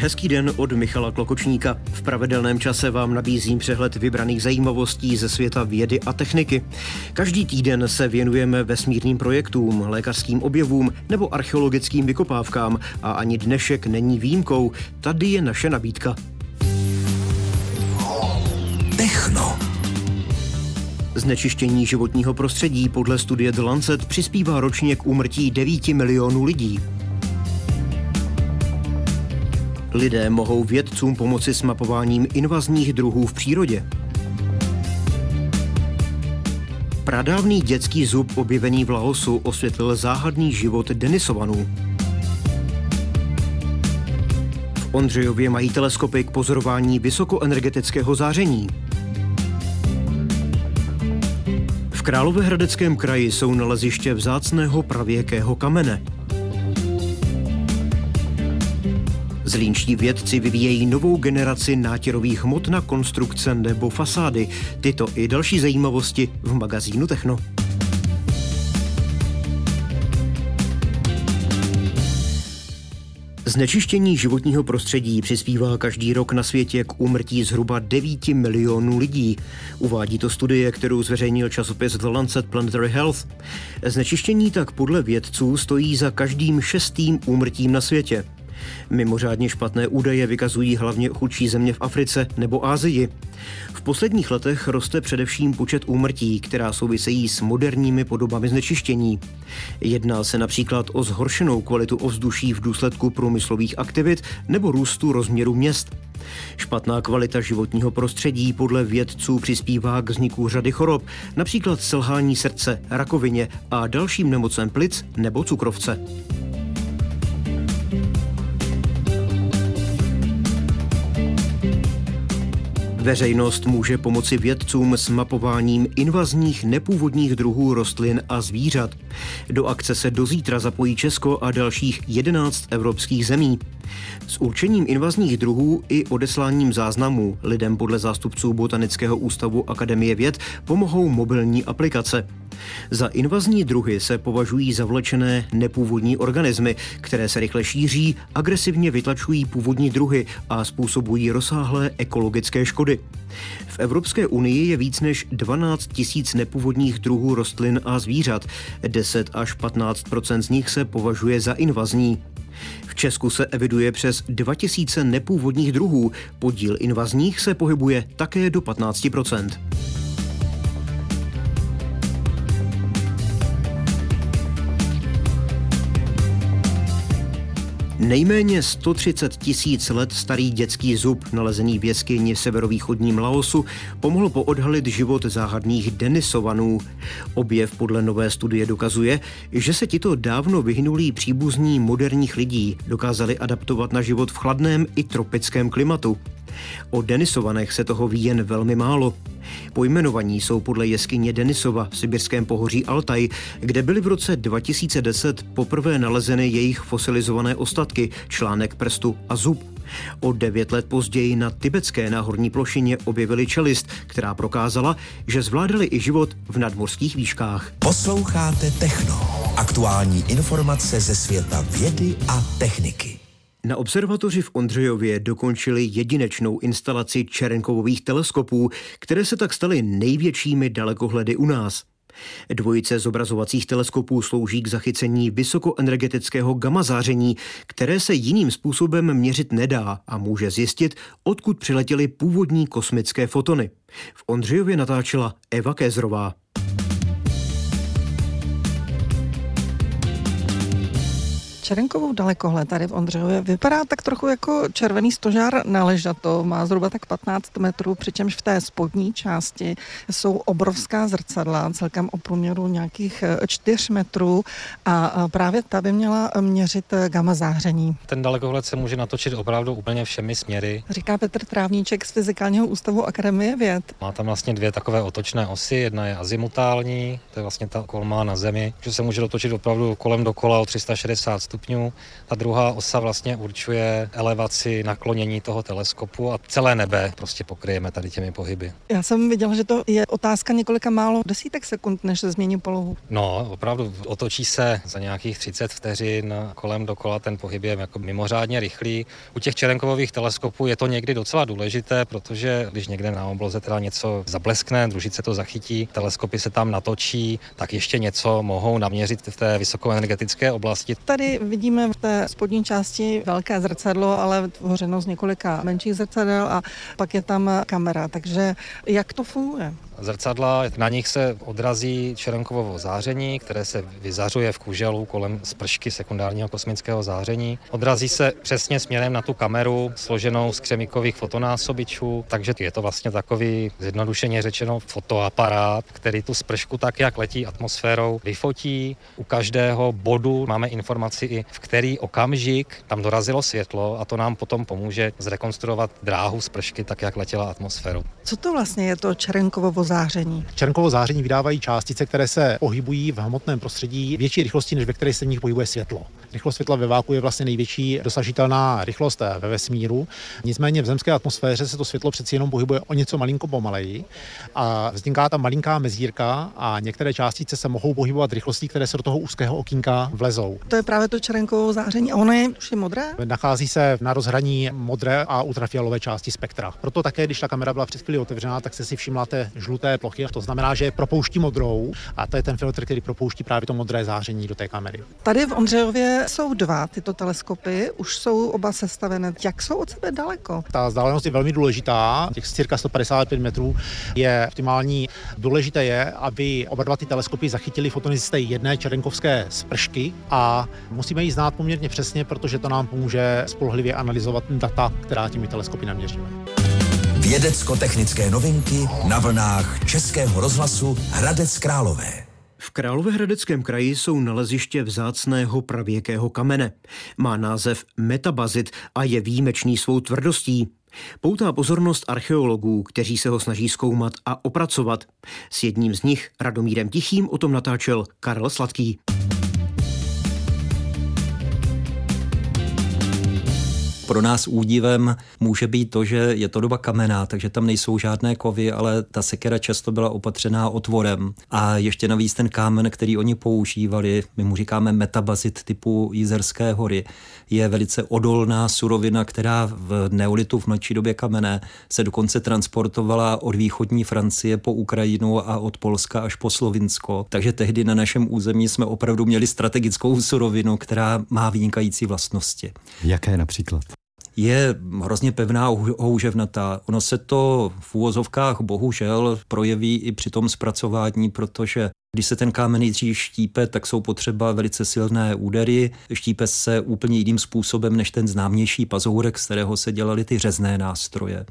Hezký den od Michala Klokočníka. V pravidelném čase vám nabízím přehled vybraných zajímavostí ze světa vědy a techniky. Každý týden se věnujeme vesmírným projektům, lékařským objevům nebo archeologickým vykopávkám a ani dnešek není výjimkou. Tady je naše nabídka. Techno. Znečištění životního prostředí podle studie The Lancet přispívá ročně k úmrtí 9 milionů lidí. Lidé mohou vědcům pomoci s mapováním invazních druhů v přírodě. Pradávný dětský zub objevený v Laosu osvětlil záhadný život Denisovanů. V Ondřejově mají teleskopy k pozorování vysokoenergetického záření. V Královéhradeckém kraji jsou naleziště vzácného pravěkého kamene. Zlínští vědci vyvíjejí novou generaci nátěrových hmot na konstrukce nebo fasády. Tyto i další zajímavosti v magazínu Techno. Znečištění životního prostředí přispívá každý rok na světě k úmrtí zhruba 9 milionů lidí. Uvádí to studie, kterou zveřejnil časopis The Lancet Planetary Health. Znečištění tak podle vědců stojí za každým šestým úmrtím na světě. Mimořádně špatné údaje vykazují hlavně chudší země v Africe nebo Ázii. V posledních letech roste především počet úmrtí, která souvisejí s moderními podobami znečištění. Jedná se například o zhoršenou kvalitu ovzduší v důsledku průmyslových aktivit nebo růstu rozměru měst. Špatná kvalita životního prostředí podle vědců přispívá k vzniku řady chorob, například selhání srdce, rakovině a dalším nemocem plic nebo cukrovce. Veřejnost může pomoci vědcům s mapováním invazních nepůvodních druhů rostlin a zvířat. Do akce se do zítra zapojí Česko a dalších 11 evropských zemí. S určením invazních druhů i odesláním záznamů lidem podle zástupců Botanického ústavu Akademie věd pomohou mobilní aplikace. Za invazní druhy se považují zavlečené nepůvodní organismy, které se rychle šíří, agresivně vytlačují původní druhy a způsobují rozsáhlé ekologické škody. V Evropské unii je víc než 12 tisíc nepůvodních druhů rostlin a zvířat. 10 až 15 z nich se považuje za invazní. V Česku se eviduje přes 2000 nepůvodních druhů, podíl invazních se pohybuje také do 15 Nejméně 130 tisíc let starý dětský zub, nalezený v jeskyni v severovýchodním Laosu, pomohl poodhalit život záhadných Denisovanů. Objev podle nové studie dokazuje, že se tito dávno vyhnulí příbuzní moderních lidí dokázali adaptovat na život v chladném i tropickém klimatu. O Denisovanech se toho ví jen velmi málo. Pojmenovaní jsou podle jeskyně Denisova v sibirském pohoří Altaj, kde byly v roce 2010 poprvé nalezeny jejich fosilizované ostatky, článek prstu a zub. O devět let později na tibetské náhorní plošině objevili čelist, která prokázala, že zvládali i život v nadmorských výškách. Posloucháte Techno. Aktuální informace ze světa vědy a techniky. Na observatoři v Ondřejově dokončili jedinečnou instalaci Čerenkovových teleskopů, které se tak staly největšími dalekohledy u nás. Dvojice zobrazovacích teleskopů slouží k zachycení vysokoenergetického gamma záření, které se jiným způsobem měřit nedá a může zjistit, odkud přiletěly původní kosmické fotony. V Ondřejově natáčela Eva Kézrová. Čerenkovou dalekohled tady v Ondřejově vypadá tak trochu jako červený stožár na ležato, má zhruba tak 15 metrů, přičemž v té spodní části jsou obrovská zrcadla, celkem o průměru nějakých 4 metrů a právě ta by měla měřit gamma záření. Ten dalekohled se může natočit opravdu úplně všemi směry. Říká Petr Trávníček z Fyzikálního ústavu Akademie věd. Má tam vlastně dvě takové otočné osy, jedna je azimutální, to je vlastně ta kolma na Zemi, že se může dotočit opravdu kolem dokola o 360 stupňů stupňů. Ta druhá osa vlastně určuje elevaci, naklonění toho teleskopu a celé nebe prostě pokryjeme tady těmi pohyby. Já jsem viděla, že to je otázka několika málo desítek sekund, než se změní polohu. No, opravdu otočí se za nějakých 30 vteřin kolem dokola, ten pohyb je jako mimořádně rychlý. U těch čerenkových teleskopů je to někdy docela důležité, protože když někde na obloze teda něco zableskne, družice to zachytí, teleskopy se tam natočí, tak ještě něco mohou naměřit v té vysokoenergetické oblasti. Tady vidíme v té spodní části velké zrcadlo, ale tvořeno z několika menších zrcadel a pak je tam kamera. Takže jak to funguje? zrcadla, na nich se odrazí čerenkovovo záření, které se vyzařuje v kuželu kolem spršky sekundárního kosmického záření. Odrazí se přesně směrem na tu kameru, složenou z křemikových fotonásobičů, takže je to vlastně takový, zjednodušeně řečeno, fotoaparát, který tu spršku tak, jak letí atmosférou, vyfotí. U každého bodu máme informaci i v který okamžik tam dorazilo světlo a to nám potom pomůže zrekonstruovat dráhu spršky tak, jak letěla atmosférou. Co to vlastně je to čerenkovo záření? Černkovo záření vydávají částice, které se pohybují v hmotném prostředí větší rychlosti, než ve které se v nich pohybuje světlo. Rychlost světla ve váku je vlastně největší dosažitelná rychlost ve vesmíru. Nicméně v zemské atmosféře se to světlo přeci jenom pohybuje o něco malinko pomaleji a vzniká tam malinká mezírka a některé částice se mohou pohybovat rychlostí, které se do toho úzkého okýnka vlezou. To je právě to čerenkovo záření a ono je už je modré? Nachází se na rozhraní modré a ultrafialové části spektra. Proto také, když ta kamera byla před chvíli otevřená, tak se si všimla té žluté plochy. To znamená, že propouští modrou a to je ten filtr, který propouští právě to modré záření do té kamery. Tady v Ondřejově jsou dva tyto teleskopy, už jsou oba sestavené. Jak jsou od sebe daleko? Ta vzdálenost je velmi důležitá, těch cirka 155 metrů je optimální. Důležité je, aby oba dva ty teleskopy zachytili fotony z té jedné čerenkovské spršky a musíme ji znát poměrně přesně, protože to nám pomůže spolehlivě analyzovat data, která těmi teleskopy naměříme. Vědecko-technické novinky na vlnách Českého rozhlasu Hradec Králové. V Královéhradeckém kraji jsou naleziště vzácného pravěkého kamene. Má název metabazit a je výjimečný svou tvrdostí. Poutá pozornost archeologů, kteří se ho snaží zkoumat a opracovat. S jedním z nich, Radomírem Tichým, o tom natáčel Karel Sladký. Pro nás údivem může být to, že je to doba kamená, takže tam nejsou žádné kovy, ale ta sekera často byla opatřená otvorem. A ještě navíc ten kámen, který oni používali, my mu říkáme metabazit typu Jizerské hory, je velice odolná surovina, která v neolitu v mladší době kamenné se dokonce transportovala od východní Francie po Ukrajinu a od Polska až po Slovinsko. Takže tehdy na našem území jsme opravdu měli strategickou surovinu, která má vynikající vlastnosti. Jaké například? Je hrozně pevná houževnatá. Ono se to v úvozovkách bohužel projeví i při tom zpracování, protože když se ten kámen nejdřív štípe, tak jsou potřeba velice silné údery. Štípe se úplně jiným způsobem než ten známější pazourek, z kterého se dělaly ty řezné nástroje.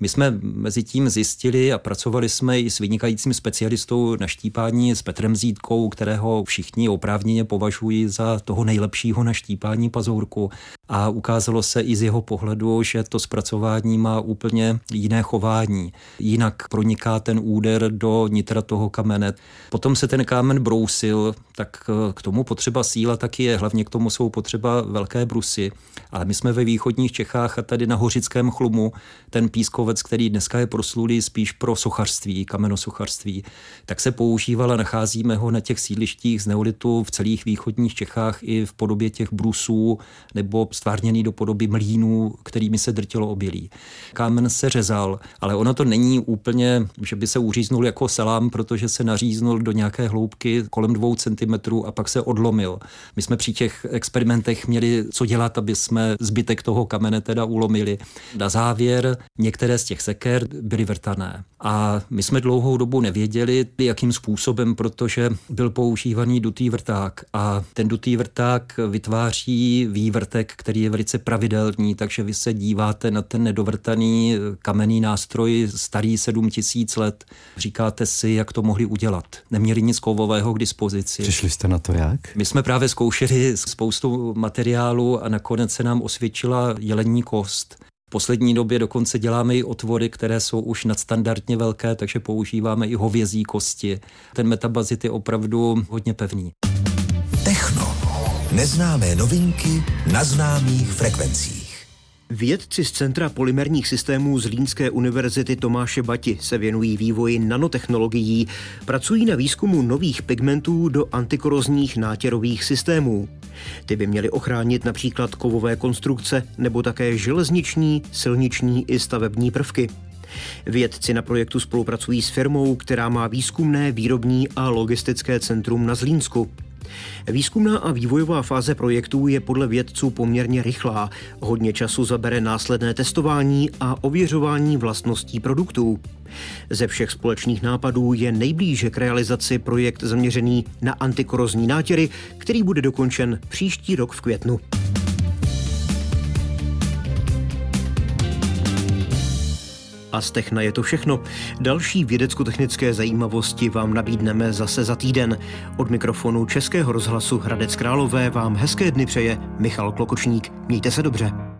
My jsme mezi tím zjistili a pracovali jsme i s vynikajícím specialistou na štípání s Petrem Zítkou, kterého všichni oprávněně považují za toho nejlepšího na štípání pazourku. A ukázalo se i z jeho pohledu, že to zpracování má úplně jiné chování. Jinak proniká ten úder do nitra toho kamene. Potom se ten kámen brousil, tak k tomu potřeba síla taky je, hlavně k tomu jsou potřeba velké brusy. Ale my jsme ve východních Čechách a tady na Hořickém chlumu ten pískovec, který dneska je proslulý spíš pro sochařství, kamenosochařství, tak se používal a nacházíme ho na těch sídlištích z neolitu v celých východních Čechách i v podobě těch brusů nebo stvárněný do podoby mlínů, kterými se drtilo obilí. Kámen se řezal, ale ono to není úplně, že by se uříznul jako salám, protože se naříznul do nějaké hloubky kolem dvou centimetrů a pak se odlomil. My jsme při těch experimentech měli co dělat, aby jsme zbytek toho kamene teda ulomili. Na závěr některé z těch seker byly vrtané. A my jsme dlouhou dobu nevěděli, jakým způsobem, protože byl používaný dutý vrták. A ten dutý vrták vytváří vývrtek, který je velice pravidelný, takže vy se díváte na ten nedovrtaný kamenný nástroj starý 7000 let. Říkáte si, jak to mohli udělat. Neměli nic kovového k dispozici. Přišli jste na to jak? My jsme právě zkoušeli spoustu materiálu a nakonec se nám osvědčila jelení kost. V poslední době dokonce děláme i otvory, které jsou už nadstandardně velké, takže používáme i hovězí kosti. Ten metabazit je opravdu hodně pevný. Techno. Neznámé novinky na známých frekvencích. Vědci z Centra polymerních systémů z Línské univerzity Tomáše Bati se věnují vývoji nanotechnologií, pracují na výzkumu nových pigmentů do antikorozních nátěrových systémů. Ty by měly ochránit například kovové konstrukce nebo také železniční, silniční i stavební prvky. Vědci na projektu spolupracují s firmou, která má výzkumné, výrobní a logistické centrum na Zlínsku. Výzkumná a vývojová fáze projektů je podle vědců poměrně rychlá. Hodně času zabere následné testování a ověřování vlastností produktů. Ze všech společných nápadů je nejblíže k realizaci projekt zaměřený na antikorozní nátěry, který bude dokončen příští rok v květnu. A z Techna je to všechno. Další vědecko-technické zajímavosti vám nabídneme zase za týden. Od mikrofonu Českého rozhlasu Hradec Králové vám hezké dny přeje Michal Klokočník. Mějte se dobře.